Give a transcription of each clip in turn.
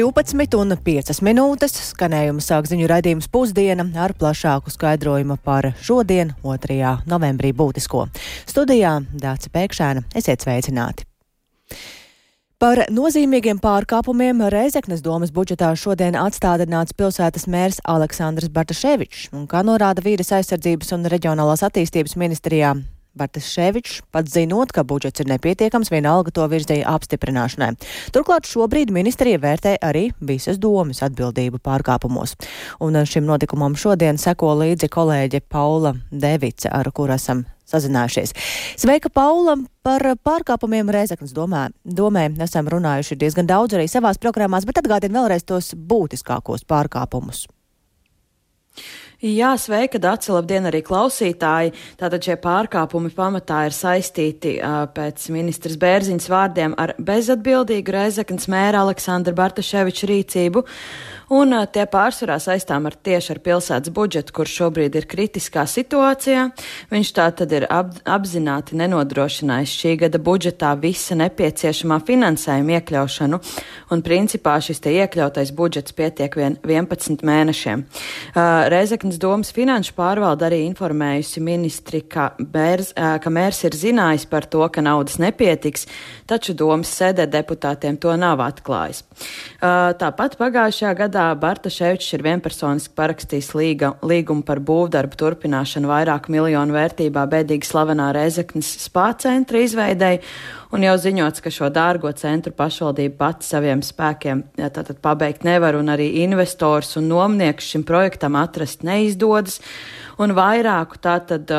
12 un 5 minūtes skanējuma sāk ziņu raidījums pusdiena ar plašāku skaidrojumu par šodien, 2. novembrī būtisko. Studijā Dāca Pēkšēna, esiet sveicināti! Par nozīmīgiem pārkāpumiem Reizeknas domas budžetā šodien atstādināts pilsētas mērs Aleksandrs Bartaševičs, un kā norāda vīdes aizsardzības un reģionālās attīstības ministrijā, Bartas Ševičs, pats zinot, ka budžets ir nepietiekams, vienalga to virzīja apstiprināšanai. Turklāt šobrīd ministrija vērtē arī visas domas atbildību pārkāpumos. Un šim notikumam šodien seko līdzi kolēģe Paula Device, ar kuru esam sazinājušies. Sveika, Paula! Par pārkāpumiem Reizeknas domē, domē esam runājuši diezgan daudz arī savās programmās, bet atgādina vēlreiz tos būtiskākos pārkāpumus. Jā, sveika, Dāci, labdien arī klausītāji. Tātad šie pārkāpumi pamatā ir saistīti pēc ministras Bērziņas vārdiem ar bezatbildīgu Reizeknas mēra Aleksandra Bartaševiča rīcību un tie pārsvarā saistām ar tieši ar pilsētas budžetu, kur šobrīd ir kritiskā situācijā. Viņš tā tad ir ap, apzināti nenodrošinājis šī gada budžetā visa nepieciešamā finansējuma iekļaušanu, un principā šis te iekļautais budžets pietiek vien 11 mēnešiem. Uh, Reizeknas domas finanšu pārvalda arī informējusi ministri, ka, bērz, uh, ka mērs ir zinājis par to, ka naudas nepietiks, taču domas sēdē deputātiem to nav atklājis. Tāpat pagājušajā gadā gadā Bartaševičs ir vienpersoniski parakstījis līga, līgumu par būvdarbu turpināšanu vairāku miljonu vērtībā bēdīgi slavenā Reizeknas spā centra izveidei, un jau ziņots, ka šo dārgo centru pašvaldība pati saviem spēkiem tātad pabeigt nevar, un arī investors un nomnieks šim projektam atrast neizdodas, un vairāku tātad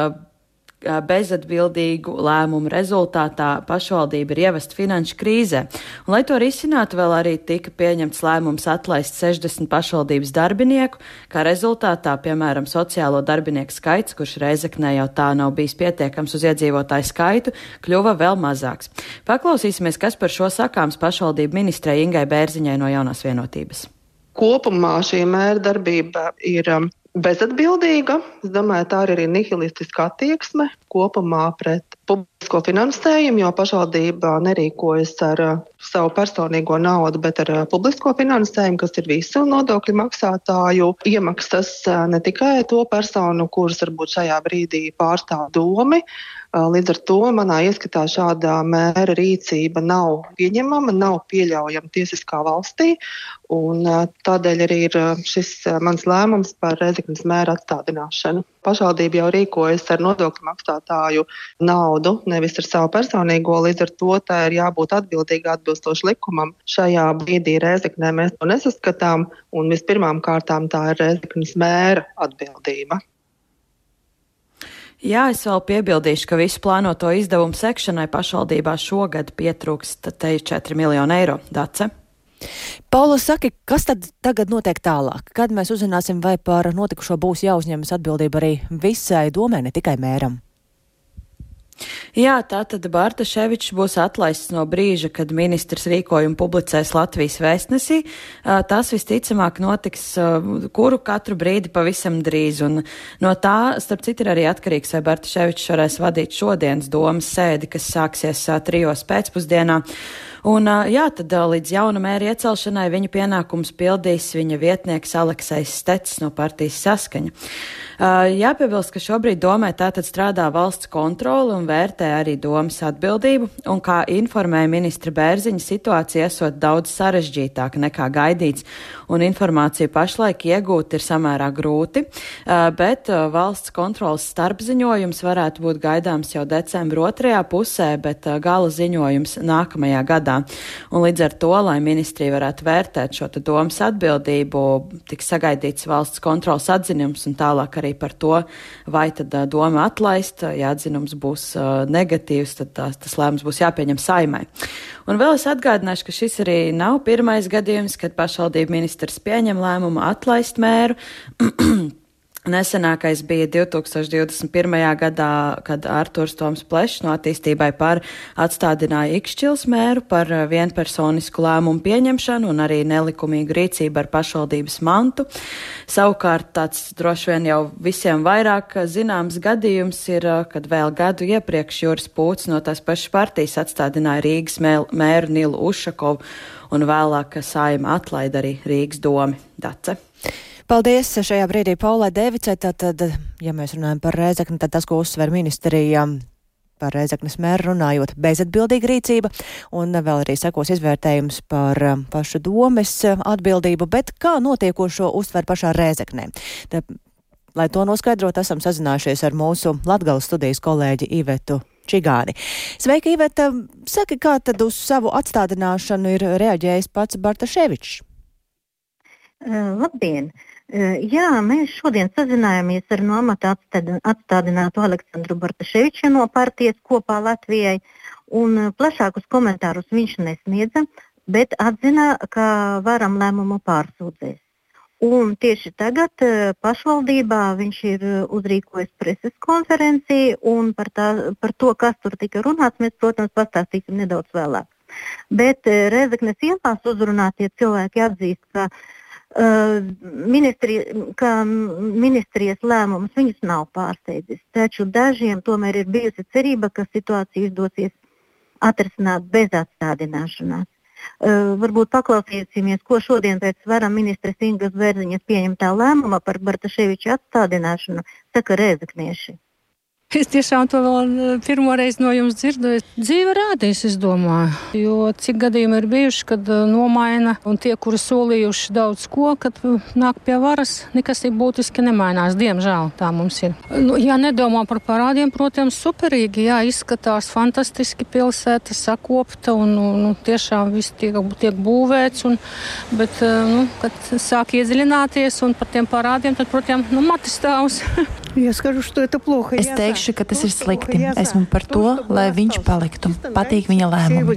bezatbildīgu lēmumu rezultātā pašvaldība ir ievest finanšu krīzē. Un, lai to risinātu, vēl arī tika pieņemts lēmums atlaist 60 pašvaldības darbinieku, kā rezultātā, piemēram, sociālo darbinieku skaits, kurš Reizeknē jau tā nav bijis pietiekams uz iedzīvotāju skaitu, kļuva vēl mazāks. Paklausīsimies, kas par šo sakāms pašvaldību ministrei Ingai Bērziņai no jaunās vienotības. Kopumā šī mēra darbība ir um, bezatbildīga. Es domāju, tā ir arī nihilistiska attieksme kopumā pret publisko finansējumu, jo pašvaldība nerīkojas ar uh, savu personīgo naudu, bet ar uh, publisko finansējumu, kas ir visu nodokļu maksātāju iemaksas, uh, ne tikai to personu, kuras varbūt šajā brīdī pārstāv domi, Līdz ar to manā ieskatā šāda mēra rīcība nav pieņemama, nav pieļaujama tiesiskā valstī. Tādēļ arī ir šis mans lēmums par Rezeknas mēra atstādināšanu. Pašvaldība jau rīkojas ar nodokļu maksātāju naudu, nevis ar savu personīgo. Līdz ar to tā ir jābūt atbildīga atbilstoši likumam. Šajā brīdī Rezeknē mēs to nesaskatām, un vispirmām kārtām tā ir Rezeknas mēra atbildība. Jā, es vēl piebildīšu, ka visu plānoto izdevumu sekšanai pašvaldībā šogad pietrūkst te 4 miljonu eiro. Dace? Paula saka, kas tad tagad notiek tālāk? Kad mēs uzzināsim, vai par notikušo būs jāuzņemas atbildība arī visai domē, ne tikai mēram? Jā, tātad Bartaševičs būs atlaists no brīža, kad ministrs rīkojumu publicēs Latvijas vēstnesī. Tas visticamāk notiks kuru katru brīdi pavisam drīz, un no tā, starp citu, ir arī atkarīgs, vai Bartaševičs varēs vadīt šodienas domas sēdi, kas sāksies trijos pēcpusdienā. Un, jā, tad līdz jauna mēra iecelšanai viņa pienākums pildīs viņa vietnieks Aleksais Stets no partijas saskaņa. Jāpiebilst, ka šobrīd domē tātad strādā valsts kontrole un vērtē arī domas atbildību, un kā informēja ministra Bērziņa, situācija esot daudz sarežģītāka nekā gaidīts, un informāciju pašlaik iegūt ir samērā grūti, bet valsts kontrolas starpziņojums varētu būt gaidāms jau decembra otrajā pusē, bet gala ziņojums nākamajā gadā. Un līdz ar to, lai ministrija varētu vērtēt šo domas atbildību, tiks sagaidīts valsts kontrolas atzinums un tālāk arī par to, vai tad doma atlaist, ja atzinums būs negatīvs, tad tās, tas lēmums būs jāpieņem saimai. Un vēl es atgādināšu, ka šis arī nav pirmais gadījums, kad pašvaldība ministrs pieņem lēmumu atlaist mēru. Nesenākais bija 2021. gadā, kad Arturs Toms Plešs no attīstībai par atstādināja Ikšķils mēru par vienpersonisku lēmumu pieņemšanu un arī nelikumīgu rīcību ar pašvaldības mantu. Savukārt tāds droši vien jau visiem vairāk zināms gadījums ir, kad vēl gadu iepriekš Juris Pūts no tās pašas partijas atstādināja Rīgas mēru Nilu Ušakovu un vēlāk saima atlaida arī Rīgas domi. Dace. Paldies šajā brīdī Paulai Devicai. Tad, ja mēs runājam par Rēzekni, tad tas, ko uzsver ministrija par Reizeknas mēru runājot, bezatbildīga rīcība, un vēl arī sekos izvērtējums par um, pašu domes uh, atbildību, bet kā notiekošo uztver pašā Reizeknē. Te, lai to noskaidrot, esam sazinājušies ar mūsu Latgales studijas kolēģi Ivetu Čigāni. Sveika, Iveta! Saki, kā tad uz savu atstādināšanu ir reaģējis pats Bartaševičs? Uh, labdien! Uh, Jā, mēs šodien sazinājāmies ar no amata atstādinātu Aleksandru Bartaševiču no partijas kopā Latvijai, un plašākus komentārus viņš nesniedza, bet atzina, ka varam lēmumu pārsūdzēs. Un tieši tagad pašvaldībā viņš ir uzrīkojis preses konferenci, un par, tā, par to, kas tur tika runāts, mēs, protams, pastāstīsim nedaudz vēlāk. Bet Rezeknes ielās uzrunātie cilvēki atzīst, ka uh, Ministri, ka ministrijas lēmums viņus nav pārsteidzis, taču dažiem tomēr ir bijusi cerība, ka situācija izdosies atrisināt bez atstādināšanās. Uh, varbūt paklausīsimies, ko šodien pēc vara ministres Ingas Vērziņas pieņemtā lēmuma par Bartaševiča atstādināšanu saka Rēzaknieši. Es tiešām to vēl eh, pirmo reizi no jums dzirdu. Dzīve rādīs, es domāju. Jo cik gadījumi ir bijuši, kad eh, nomaina un tie, kuri solījuši daudz ko, kad eh, nāk pie varas, nekas tik būtiski nemainās. Diemžēl tā mums ir. Nu, ja nedomā par parādiem, protams, superīgi. Jā, izskatās fantastiski pilsēta, sakopta un nu, nu, tiešām viss tiek, tiek būvēts. Un, bet, nu, kad sāk iedziļināties un par tiem parādiem, tad, protams, nu, matis stāvs. Es teikšu, ka tas ir slikti. Esmu par to, lai viņš paliktu. Patīk viņa lēmumu.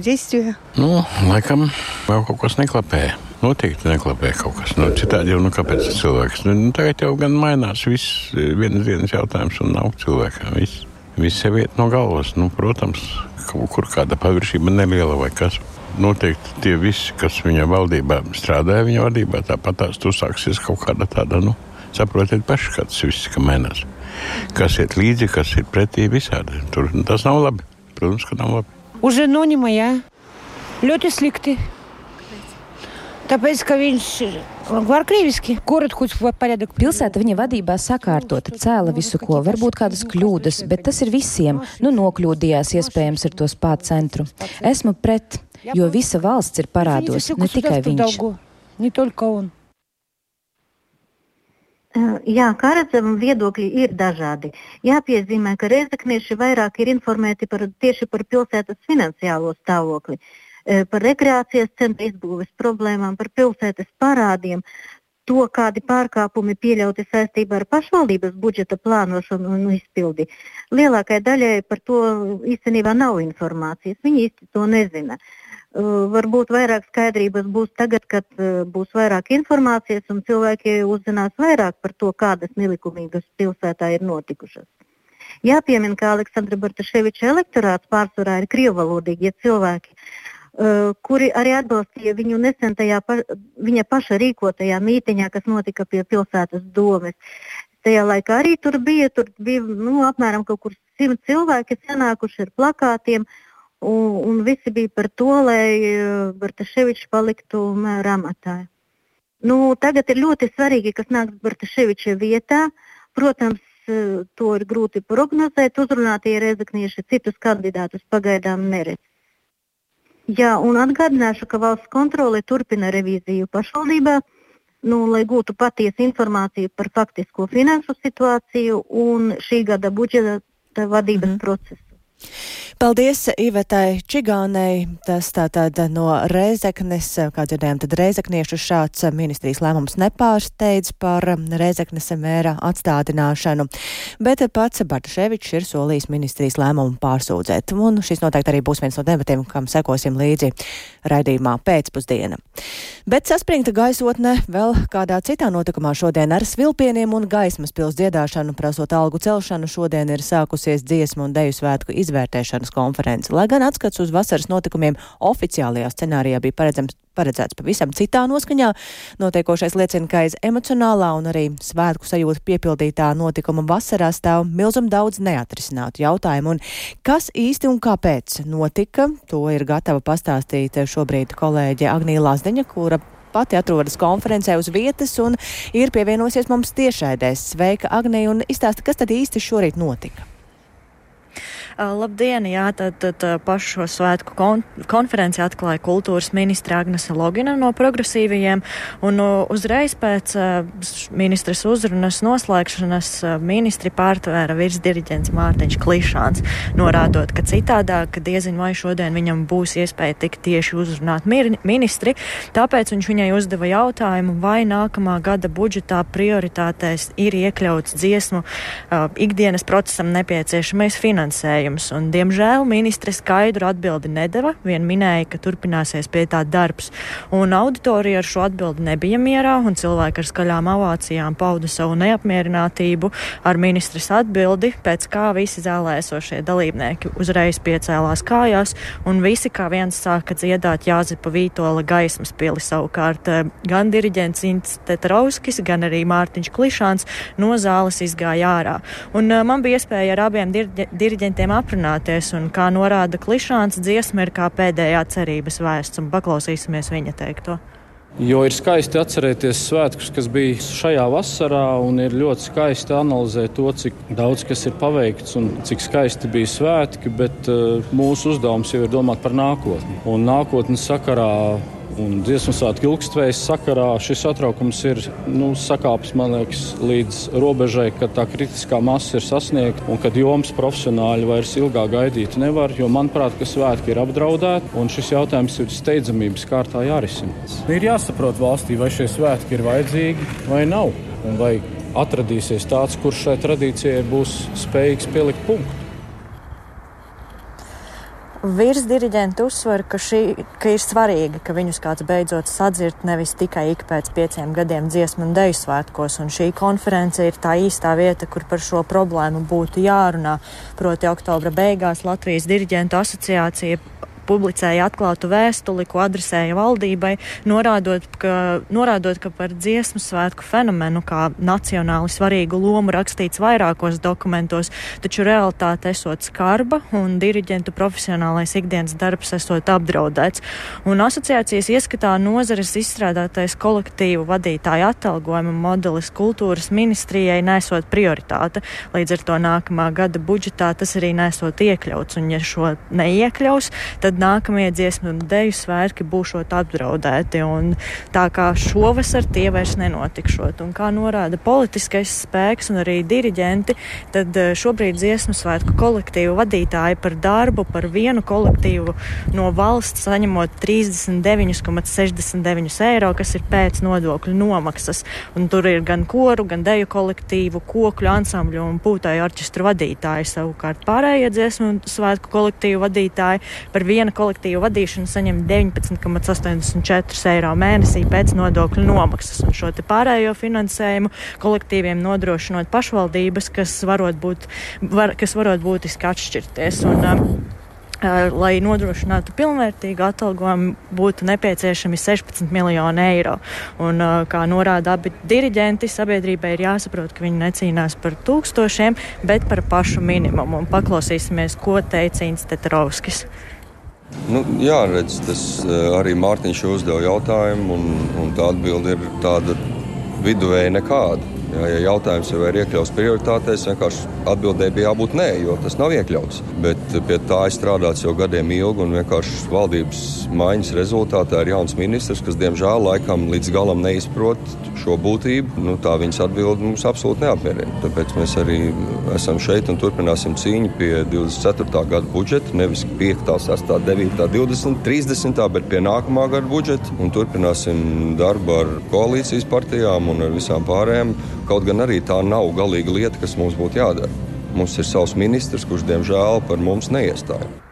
Nu, laikam vēl kaut kas neklapē. Noteikti neklapē kaut kas. Nu, citādi jau, nu, kāpēc cilvēks? Nu, nu, tagad jau gan mainās viss vienas dienas jautājums un nav cilvēka. Viss, viss sev iet no galvas. Nu, protams, kaut kur kāda paviršība neliela vai kas. Noteikti tie visi, kas viņa valdībā strādāja, viņa vadībā, tāpat tās uzsāksies kaut kāda tāda, nu, Saprotiet paši, kā tas viss mainās Kas iet līdzi, kas ir pretī visādi. Tur tas nav labi. Protams, ka nav labi. Уже nu немає. Ļoti slikti. Tāpēc, ka viņš var krieviski, kurat kaut ko порядок. Pilsēta viņa vadībā sakārtota, cēla visu ko, varbūt kādas kļūdas, bet tas ir visiem. Nu, nokļūdījās iespējams ar to spāru centru. Esmu pret, jo visa valsts ir parādos, ne tikai viņš. Не только он. Jā, kā redzam, viedokļi ir dažādi. Jāpiezīmē, ka reizeknieši vairāk ir informēti par, tieši par pilsētas finansiālo stāvokli, par rekreācijas centra izbūves problēmām, par pilsētas parādiem, to, kādi pārkāpumi pieļauti saistībā ar pašvaldības budžeta plānošanu un izpildi. Lielākai daļai par to īstenībā nav informācijas. Viņi īsti to nezina. Uh, varbūt vairāk skaidrības būs tagad, kad būs vairāk informācijas un cilvēki uzzinās vairāk par to, kādas nelikumības pilsētā ir notikušas. Jāpiemina, ka Aleksandra Bartaševiča elektorāts pārsvarā ir krievalodīgie cilvēki, kuri arī atbalstīja viņu nesen tajā pa, viņa paša rīkotajā mītiņā, kas notika pie pilsētas domes. Tajā laikā arī tur bija, tur bija nu, apmēram kaut kur simt cilvēki sanākuši ar plakātiem, uh, Un, un visi bija par to, lai eh, Bartaševičs paliktu mēra amatā. Nu, tagad ir ļoti svarīgi, kas nāks Bartaševiča vietā. Protams, eh, to ir grūti prognozēt. Uzrunātie rezeknieši citus kandidātus pagaidām neredz. Jā, un atgādināšu, ka valsts kontrole turpina revīziju pašvaldībā, nu, lai gūtu patiesu informāciju par faktisko finanšu situāciju un šī gada budžeta vadības mm. procesu. Paldies Ivetai Čigānei. Tas tātad no Rēzeknes, kā dzirdējām, tad Rēzekniešu šāds ministrijas lēmums nepārsteidz par Rēzeknes mēra atstādināšanu, bet pats Bartaševičs ir solījis ministrijas lēmumu pārsūdzēt. Un šis noteikti arī būs viens no debatiem, kam sekosim līdzi raidījumā pēcpusdiena. Bet saspringta gaisotne vēl kādā citā notikumā šodien ar svilpieniem un gaismas pils dziedāšanu, prasot algu celšanu, šodien ir sākusies dziesmu un deju svētku izvērtēšana novērošanas konferenci. Lai gan atskats uz vasaras notikumiem oficiālajā scenārijā bija paredzams, paredzēts pavisam citā noskaņā, notiekošais liecina, ka aiz emocionālā un arī svētku sajūta piepildītā notikuma vasarā stāv milzum daudz neatrisinātu jautājumu. Un kas īsti un kāpēc notika, to ir gatava pastāstīt šobrīd kolēģe Agnija Lazdeņa, kura pati atrodas konferencē uz vietas un ir pievienosies mums tiešraidēs. Sveika, Agnija, un izstāsta, kas tad īsti šorīt notika? Labdien! Jā, tad, tad pašu šo svētku kon konferenci atklāja kultūras ministra Agnese Logina no progresīvajiem, un uzreiz pēc ministras uzrunas noslēgšanas ministri pārtvēra virsdiriģents Mārtiņš Klišāns, norādot, ka citādāk, diezin vai šodien viņam būs iespēja tik tieši uzrunāt ministri, tāpēc viņš viņai uzdeva jautājumu, vai nākamā gada budžetā prioritātēs ir iekļauts dziesmu uh, ikdienas procesam nepieciešamais finansējums finansējums, un, diemžēl, ministre skaidru atbildi nedeva, vien minēja, ka turpināsies pie tā darbs. Un auditorija ar šo atbildi nebija mierā, un cilvēki ar skaļām avācijām pauda savu neapmierinātību ar ministres atbildi, pēc kā visi zālē esošie dalībnieki uzreiz piecēlās kājās, un visi kā viens sāka dziedāt Jāzepa Vītola gaismas pili savukārt gan diriģents Ints Tetrauskis, gan arī Mārtiņš Klišāns no zāles izgāja ārā. Un man bija iespēja ar abiem diriģentiem aprunāties, un kā norāda Klišāns, dziesma ir kā pēdējā cerības vēsts, un paklausīsimies viņa teikto. Jo ir skaisti atcerēties svētkus, kas bija šajā vasarā, un ir ļoti skaisti analizēt to, cik daudz kas ir paveikts un cik skaisti bija svētki. Bet uh, mūsu uzdevums jau ir domāt par nākotni. Un nākotnes sakarā Un dziesmu svētku ilgstvējas sakarā šis satraukums ir nu, sakāpis liekas, līdz robežai, kad tā kritiskā masa ir sasniegta un kad jomas profesionāļi vairs ilgāk gaidīt nevar. Jo manuprāt, ka svētki ir apdraudēti un šis jautājums ir steidzamības kārtā jārisina. Ir jāsaprot valstī, vai šie svētki ir vajadzīgi vai nav. Vai atradīsies tāds, kurš šai tradīcijai būs spējīgs pielikt punktu. Virsdiriģenti uzsver, ka, šī, ka ir svarīgi, ka viņus kāds beidzot sadzird nevis tikai ik pēc pieciem gadiem dziesmu un deju svētkos, un šī konference ir tā īstā vieta, kur par šo problēmu būtu jārunā. Proti, oktobra beigās Latvijas diriģentu asociācija publicēja atklātu vēstuli, ko adresēja valdībai, norādot, ka, norādot, ka par dziesmu svētku fenomenu kā nacionāli svarīgu lomu rakstīts vairākos dokumentos, taču realitāte esot skarba un diriģentu profesionālais ikdienas darbs esot apdraudēts. Un asociācijas ieskatā nozares izstrādātais kolektīvu vadītāju atalgojuma modelis kultūras ministrijai nesot prioritāte. Līdz ar to nākamā gada budžetā tas arī nesot iekļauts, un ja šo neiekļaus, tad tad nākamie dziesmu un deju svētki būšot apdraudēti. Tā kā šovasar tie vairs nenotikšot. Un kā norāda politiskais spēks un arī diriģenti, tad eh, šobrīd dziesmu svētku kolektīvu vadītāji par darbu, par vienu kolektīvu no valsts saņemot 39,69 eiro, kas ir pēc nodokļu nomaksas. Un tur ir gan koru, gan deju kolektīvu, kokļu ansambļu un pūtāju orķestru vadītāji. Savukārt pārējie dziesmu un svētku kolektīvu vadītāji par vienu viena kolektīva vadīšana saņem 19,84 eiro mēnesī pēc nodokļu nomaksas. Un šo pārējo finansējumu kolektīviem nodrošinot pašvaldības, kas varot būt, var, kas varot būtiski atšķirties. Un, um, uh, lai nodrošinātu pilnvērtīgu atalgojumu, būtu nepieciešami 16 miljoni eiro. Un, uh, kā norāda abi diriģenti, sabiedrībai ir jāsaprot, ka viņi necīnās par tūkstošiem, bet par pašu minimumu. Un paklausīsimies, ko teica Inns Tetrovskis. Nu, jā, redz, tas eh, arī Mārtiņš uzdeva jautājumu, un, un tā atbilde ir tāda viduvēja nekāda. Jā, ja jautājums jau ir iekļauts prioritātēs, vienkārši atbildēji bija jābūt nē, jo tas nav iekļauts. Bet pie tā ir strādāts jau gadiem ilgi, un vienkārši valdības maiņas rezultātā ir jauns ministrs, kas diemžēl laikam līdz galam neizprot šo būtību. Nu, tā viņas atbilde mums absolūti neapmierina. Tāpēc mēs arī esam šeit un turpināsim cīņu pie 24. gada budžeta. Nevis 5, 6, 9, 20, 30, bet pie nākamā gada budžeta. Un turpināsim darbu ar koalīcijas partijām un ar visām pārējām. Kaut gan arī tā nav galīga lieta, kas mums būtu jādara. Mums ir savs ministrs, kurš diemžēl par mums neiestāja.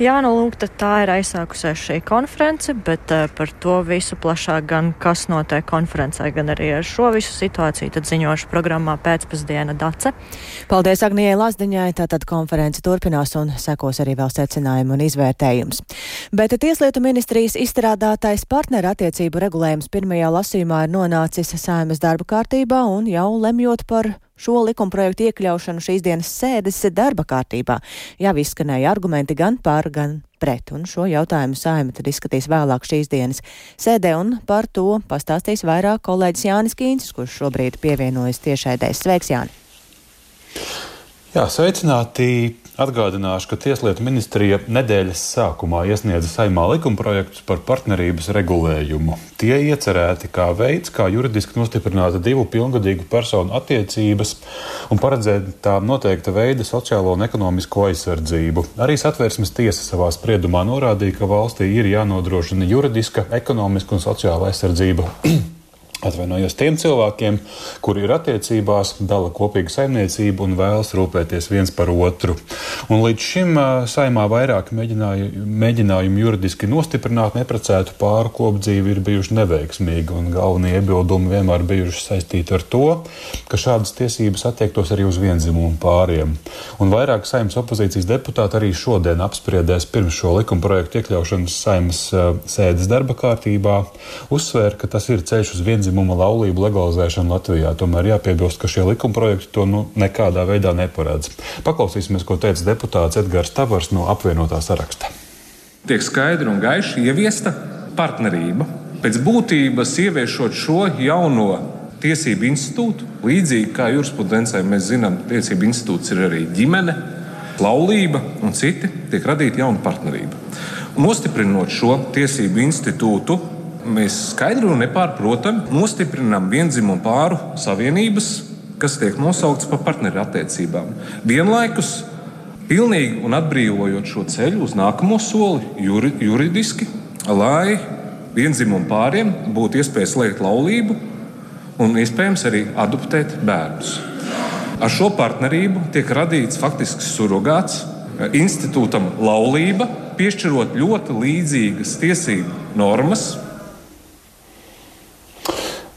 Jā, nu lūk, tā ir aizsākusies šī konference, bet uh, par to visu plašāk gan kas notiek konferencē, gan arī ar šo visu situāciju, tad ziņošu programmā pēcpusdiena Dace. Paldies Agnijai Lazdiņai, tātad konference turpinās un sekos arī vēl secinājumi un izvērtējums. Bet Tieslietu ministrijas izstrādātais partnerattiecību regulējums pirmajā lasījumā ir nonācis saimas darba kārtībā un jau lemjot par šo likumprojektu iekļaušanu šīs dienas sēdes darba kārtībā. Jau izskanēja argumenti gan par, gan pret, un šo jautājumu saima tad izskatīs vēlāk šīs dienas sēdē, un par to pastāstīs vairāk kolēģis Jānis Kīncis, kurš šobrīd pievienojas tiešēdēs. Sveiks, Jāni! Jā, sveicināti! Atgādināšu, ka Tieslietu ministrija nedēļas sākumā iesniedza saimā likumprojektus par partnerības regulējumu. Tie iecerēti kā veids, kā juridiski nostiprināt divu pilngadīgu personu attiecības un paredzēt tām noteikta veida sociālo un ekonomisko aizsardzību. Arī satversmes tiesa savā spriedumā norādīja, ka valstī ir jānodrošina juridiska, ekonomiska un sociāla aizsardzība Atvainojos tiem cilvēkiem, kuri ir attiecībās, dala kopīgu saimniecību un vēlas rūpēties viens par otru. Un līdz šim saimā vairāk mēģināju, mēģinājumu juridiski nostiprināt neprecētu pāru kopdzīvi ir bijuši neveiksmīgi, un galvenie iebildumi vienmēr bijuši saistīti ar to, ka šādas tiesības attiektos arī uz vienzimumu pāriem. Un vairāk saimnes opozīcijas deputāti arī šodien apspriedēs pirms šo likumprojektu iekļaušanas saimnes sēdes darba kārtībā, uzsvēra, ka tas ir ceļš uz vienzimumu dzimumu laulību legalizēšanu Latvijā. Tomēr jāpiebilst, ka šie likumprojekti to nu, nekādā veidā neparedz. Paklausīsimies, ko teica deputāts Edgars Tavars no apvienotā saraksta. Tiek skaidri un gaiši ieviesta partnerība. Pēc būtības ieviešot šo jauno tiesību institūtu, līdzīgi kā jurisprudencē mēs zinām, tiesību institūts ir arī ģimene, laulība un citi, tiek radīta jauna partnerība. Nostiprinot šo tiesību institūtu, Mēs skaidri un nepārprotami nostiprinām vienzimumu pāru savienības, kas tiek nosauktas par partnerattiecībām. Vienlaikus pilnīgi un atbrīvojot šo ceļu uz nākamo soli juri, juridiski, lai vienzimumu pāriem būtu iespēja slēgt laulību un iespējams arī adoptēt bērnus. Ar šo partnerību tiek radīts faktisks surrogāts institūtam laulība, piešķirot ļoti līdzīgas tiesību normas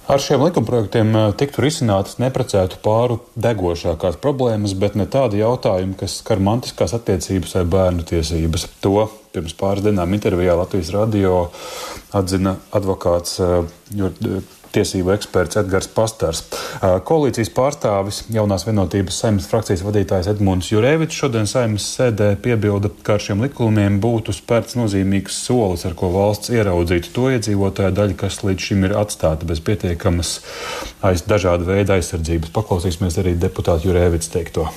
Ar šiem likumprojektiem eh, tiktu risinātas neprecētu pāru degošākās problēmas, bet ne tādi jautājumi, kas skar mantiskās attiecības vai bērnu tiesības. To pirms pāris dienām intervijā Latvijas radio atzina advokāts eh, tiesību eksperts Edgars Pastars. Koalīcijas pārstāvis jaunās vienotības saimnes frakcijas vadītājs Edmunds Jurēvičs šodien saimnes sēdē piebilda, ka ar šiem likumiem būtu spērts nozīmīgs solis, ar ko valsts ieraudzītu to iedzīvotāju daļu, kas līdz šim ir atstāta bez pietiekamas aiz dažāda veida aizsardzības. Paklausīsimies arī deputāta Jurēvičs teikto.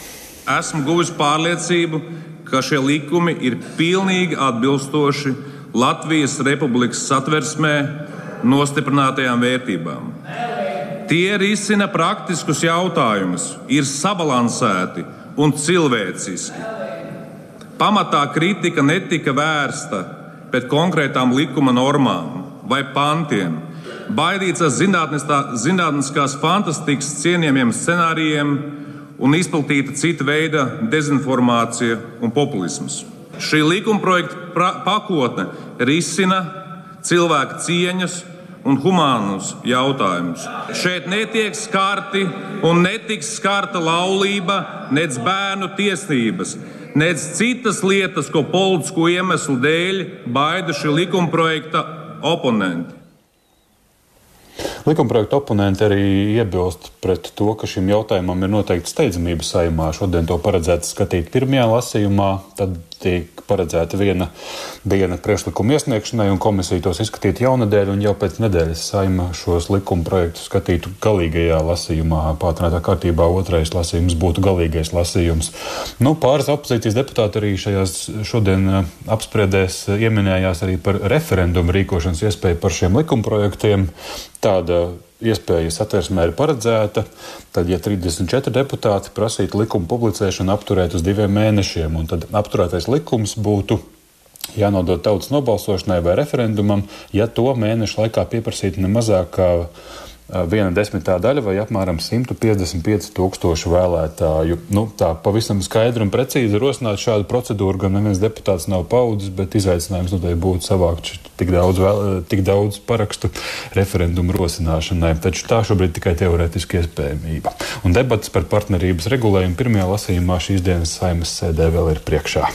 Esmu guvis pārliecību, ka šie likumi ir pilnīgi atbilstoši Latvijas Republikas satversmē nostiprinātajām vērtībām. Tie risina praktiskus jautājumus, ir sabalansēti un cilvēciski. Pamatā kritika netika vērsta pret konkrētām likuma normām vai pantiem, baidīts ar zinātniskās fantastikas cienījamiem scenārijiem un izplatīta cita veida dezinformācija un populisms. Šī likuma projekta pakotne risina cilvēka cieņas un humānus jautājumus. Šeit netiek skarti un netiks skarta laulība, nec bērnu tiesības, nec citas lietas, ko politisku iemeslu dēļ baida šī likumprojekta oponenti. Likumprojekta oponenti arī iebilst pret to, ka šim jautājumam ir noteikti steidzamība saimā. Šodien to paredzēts skatīt pirmajā lasījumā, tad tiek paredzēta viena diena priekšlikuma iesniegšanai, un komisija tos izskatītu jaunadēļ, un jau pēc nedēļas saima šos likuma projektus skatītu galīgajā lasījumā. Pātrinātā kārtībā otrais lasījums būtu galīgais lasījums. Nu, pāris opozīcijas deputāti arī šajās šodien eh, apspriedēs ieminējās arī par referendumu rīkošanas iespēju par šiem likumprojektiem. Tāda iespēja satversmē ir paredzēta, tad, ja 34 deputāti prasītu likumu publicēšanu apturēt uz diviem mēnešiem, un tad apturētais likums būtu jānodod tautas nobalsošanai vai referendumam, ja to mēnešu laikā pieprasītu ne mazāk kā viena desmitā daļa vai apmēram 155 tūkstoši vēlētāju. Nu, tā pavisam skaidri un precīzi rosināt šādu procedūru, gan neviens deputāts nav paudzis, bet izaicinājums noteikti būtu savākt tik daudz, vēl, tik daudz parakstu referendumu rosināšanai. Taču tā šobrīd tikai teorētiski iespējamība. Un debats par partnerības regulējumu pirmajā lasījumā šīs dienas saimas sēdē vēl ir priekšā.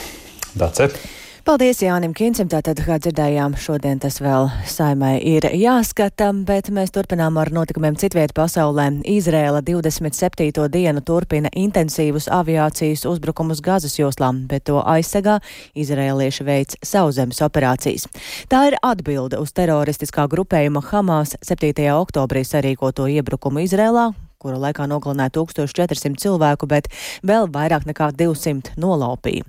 Dacet! Paldies Jānim Kincim. Tātad, kā dzirdējām, šodien tas vēl saimai ir jāskata, bet mēs turpinām ar notikumiem citviet pasaulē. Izrēla 27. dienu turpina intensīvus aviācijas uzbrukumus Gazas joslām, bet to aizsegā izrēlieši veids sauszemes operācijas. Tā ir atbilde uz teroristiskā grupējuma Hamas 7. oktobrī sarīkoto iebrukumu Izrēlā, kura laikā nogalināja 1400 cilvēku, bet vēl vairāk nekā 200 nolaupīja.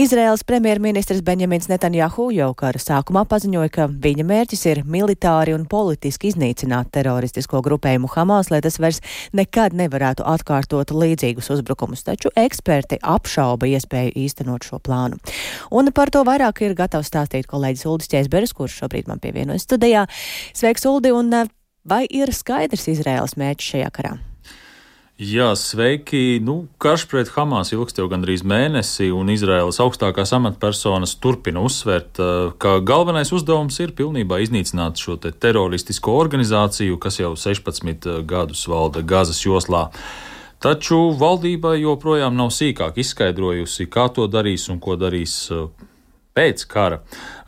Izraels premjerministrs Benjamins Netanjahu jau kara sākumā paziņoja, ka viņa mērķis ir militāri un politiski iznīcināt teroristisko grupējumu Hamas, lai tas vairs nekad nevarētu atkārtot līdzīgus uzbrukumus, taču eksperti apšauba iespēju īstenot šo plānu. Un par to vairāk ir gatavs stāstīt kolēģis Uldis Čēsberis, kurš šobrīd man pievienojas studijā. Sveiks, Uldi! Un Vai ir skaidrs Izraēlas mērķis šajā karā? Jā, sveiki. Nu, karš pret Hamas ilgst jau gandrīz mēnesi, un Izraēlas augstākās amatpersonas turpina uzsvērt, eh, ka galvenais uzdevums ir pilnībā iznīcināt šo te teroristisko organizāciju, kas jau 16 eh, gadus valda Gazas joslā. Taču valdība joprojām nav sīkāk izskaidrojusi, kā to darīs un ko darīs eh, pēc kara.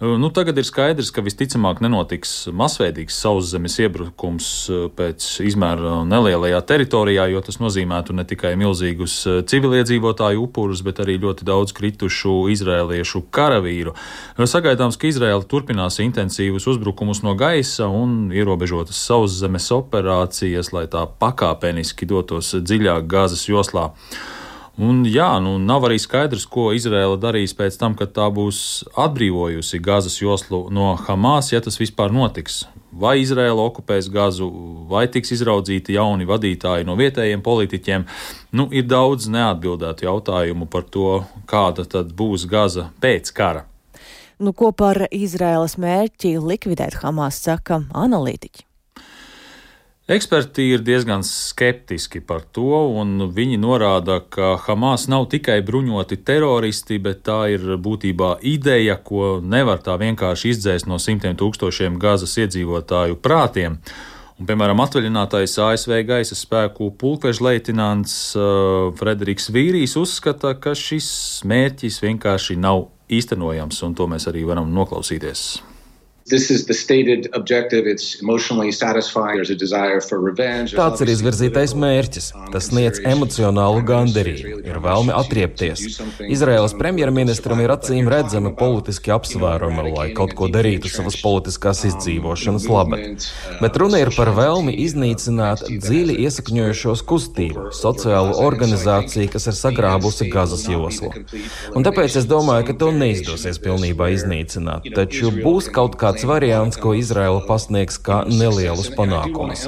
Nu, tagad ir skaidrs, ka visticamāk nenotiks masveidīgs sauszemes iebrukums uh, pēc izmēra nelielajā teritorijā, jo tas nozīmētu ne tikai milzīgus uh, civiliedzīvotāju upurus, bet arī ļoti daudz kritušu izrēliešu karavīru. Sagaidāms, ka Izraela turpinās intensīvus uzbrukumus no gaisa un ierobežotas sauszemes operācijas, lai tā pakāpeniski dotos dziļāk gāzes joslā. Un, jā, nu, nav arī skaidrs, ko Izraela darīs pēc tam, kad tā būs atbrīvojusi Gazas joslu no Hamas, ja tas vispār notiks. Vai Izraela okupēs Gazu, vai tiks izraudzīti jauni vadītāji no vietējiem politiķiem. Nu, ir daudz neatbildētu jautājumu par to, kāda tad būs Gaza pēc kara. Nu, ko par Izraēlas mērķi likvidēt Hamas saka analītiķi? Eksperti ir diezgan skeptiski par to, un viņi norāda, ka Hamas nav tikai bruņoti teroristi, bet tā ir būtībā ideja, ko nevar tā vienkārši izdzēst no simtiem tūkstošiem gazas iedzīvotāju prātiem. Un, piemēram, atvaļinātais ASV gaisa spēku pulkveža leitnants uh, Frederiks Vīrijs uzskata, ka šis mērķis vienkārši nav īstenojams, un to mēs arī varam noklausīties. Tāds ir izvirzītais mērķis. Tas sniedz emocionālu gandarījumu, ir vēlme atriepties. Izraēlas premjerministram ir acīm redzami politiski apsvērumi, lai kaut ko darītu savas politiskās izdzīvošanas labad. Bet runa ir par vēlmi iznīcināt dziļi iesakņojušos kustību, sociālu organizāciju, kas ir sagrābusi Gazas joslu. Un tāpēc es domāju, ka to neizdosies pilnībā iznīcināt, taču būs kaut kāds kāds variants, ko Izraela pasniegs kā nelielus panākumus.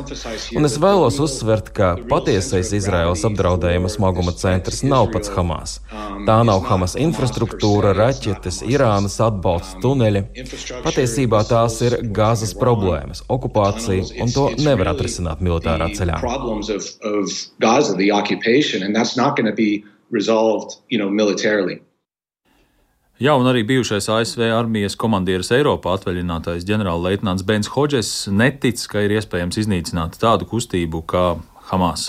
Un es vēlos uzsvert, ka patiesais Izraēlas apdraudējuma smaguma centrs nav pats Hamas. Tā nav Hamas infrastruktūra, raķetes, Irānas atbalsts, tuneļi. Patiesībā tās ir gāzes problēmas, okupācija, un to nevar atrisināt militārā ceļā. Resolved, you know, militarily. Jā, un arī bijušais ASV armijas komandieris Eiropā atvaļinātais ģenerālleitnants Bens Hodžes netic, ka ir iespējams iznīcināt tādu kustību kā Hamas.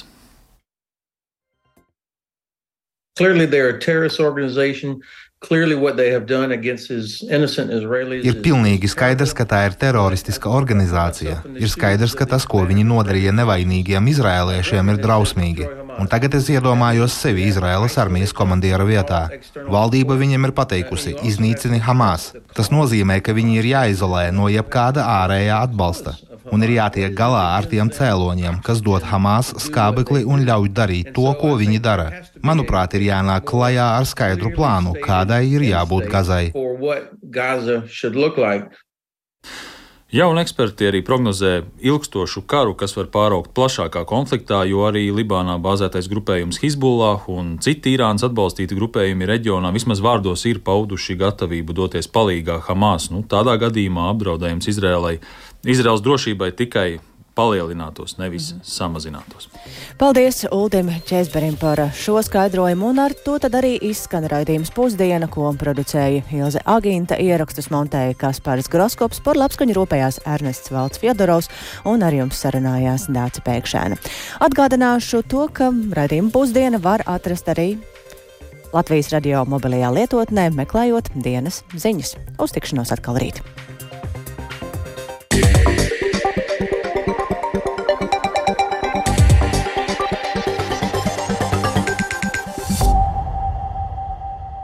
Clearly, they're a terrorist organization Ir pilnīgi skaidrs, ka tā ir teroristiska organizācija. Ir skaidrs, ka tas, ko viņi nodarīja nevainīgiem izrēliešiem, ir drausmīgi. Un tagad es iedomājos sevi Izraēlas armijas komandiera vietā. Valdība viņiem ir pateikusi: iznīcini Hamas. Tas nozīmē, ka viņi ir jāizolē no jebkāda ārējā atbalsta un ir jātiek galā ar tiem cēloņiem, kas dod Hamas skābekli un ļauj darīt to, ko viņi dara. Manuprāt, ir jānāk klajā ar skaidru plānu, kādai ir jābūt Gazai. Jauni eksperti arī prognozē ilgstošu karu, kas var pāraukt plašākā konfliktā, jo arī Libānā bāzētais grupējums Hizbullah un citi Irānas atbalstīti grupējumi reģionā vismaz vārdos ir pauduši gatavību doties palīgā Hamas. Nu, tādā gadījumā apdraudējums Izrēlai Izraels drošībai tikai palielinātos, nevis mm. samazinātos. Paldies Uldim Čēzberim par šo skaidrojumu, un ar to tad arī izskan raidījums pusdiena, ko producēja Ilze Agīnta, ierakstus montēja Kaspars Groskops, par labskaņu rūpējās Ernests Valds Fjodorovs, un ar jums sarunājās Dāca Pēkšēna. Atgādināšu to, ka raidījumu pusdiena var atrast arī Latvijas radio mobilajā lietotnē, meklējot dienas ziņas. Uz tikšanos atkal rīt!